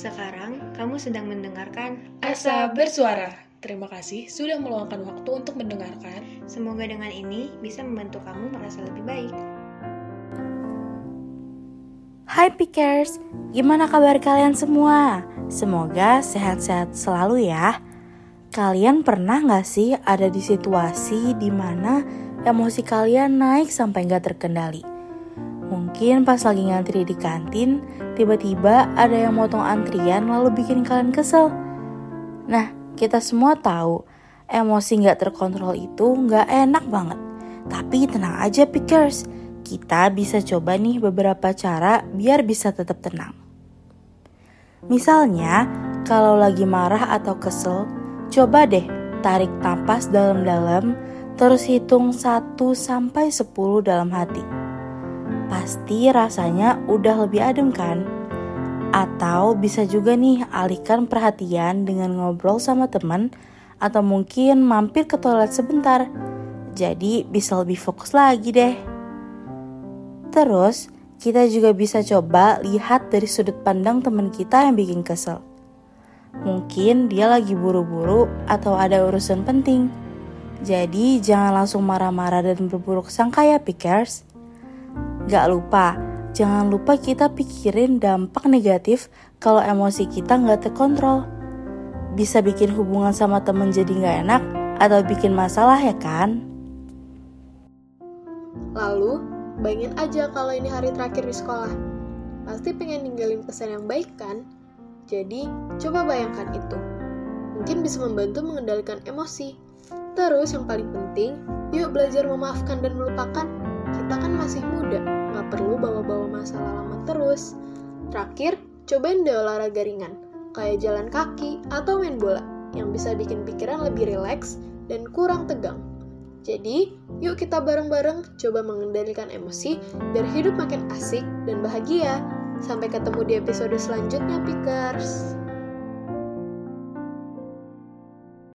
Sekarang kamu sedang mendengarkan Asa Bersuara. Terima kasih sudah meluangkan waktu untuk mendengarkan. Semoga dengan ini bisa membantu kamu merasa lebih baik. Hai Pickers, gimana kabar kalian semua? Semoga sehat-sehat selalu ya. Kalian pernah gak sih ada di situasi di mana emosi kalian naik sampai gak terkendali? Mungkin pas lagi ngantri di kantin, tiba-tiba ada yang motong antrian lalu bikin kalian kesel. Nah, kita semua tahu, emosi gak terkontrol itu gak enak banget. Tapi tenang aja Pickers, kita bisa coba nih beberapa cara biar bisa tetap tenang. Misalnya, kalau lagi marah atau kesel, coba deh tarik napas dalam-dalam, terus hitung 1 sampai 10 dalam hati pasti rasanya udah lebih adem kan? Atau bisa juga nih alihkan perhatian dengan ngobrol sama teman atau mungkin mampir ke toilet sebentar. Jadi bisa lebih fokus lagi deh. Terus, kita juga bisa coba lihat dari sudut pandang teman kita yang bikin kesel. Mungkin dia lagi buru-buru atau ada urusan penting. Jadi jangan langsung marah-marah dan berburuk sangka ya pickers. Gak lupa, jangan lupa kita pikirin dampak negatif kalau emosi kita gak terkontrol. Bisa bikin hubungan sama temen jadi gak enak atau bikin masalah ya kan? Lalu, bayangin aja kalau ini hari terakhir di sekolah. Pasti pengen ninggalin kesan yang baik kan? Jadi, coba bayangkan itu. Mungkin bisa membantu mengendalikan emosi. Terus yang paling penting, yuk belajar memaafkan dan melupakan. Kita kan masih muda, nggak perlu bawa-bawa masalah lama terus. Terakhir, cobain deh olahraga ringan, kayak jalan kaki atau main bola, yang bisa bikin pikiran lebih rileks dan kurang tegang. Jadi, yuk kita bareng-bareng coba mengendalikan emosi biar hidup makin asik dan bahagia. Sampai ketemu di episode selanjutnya, Pickers!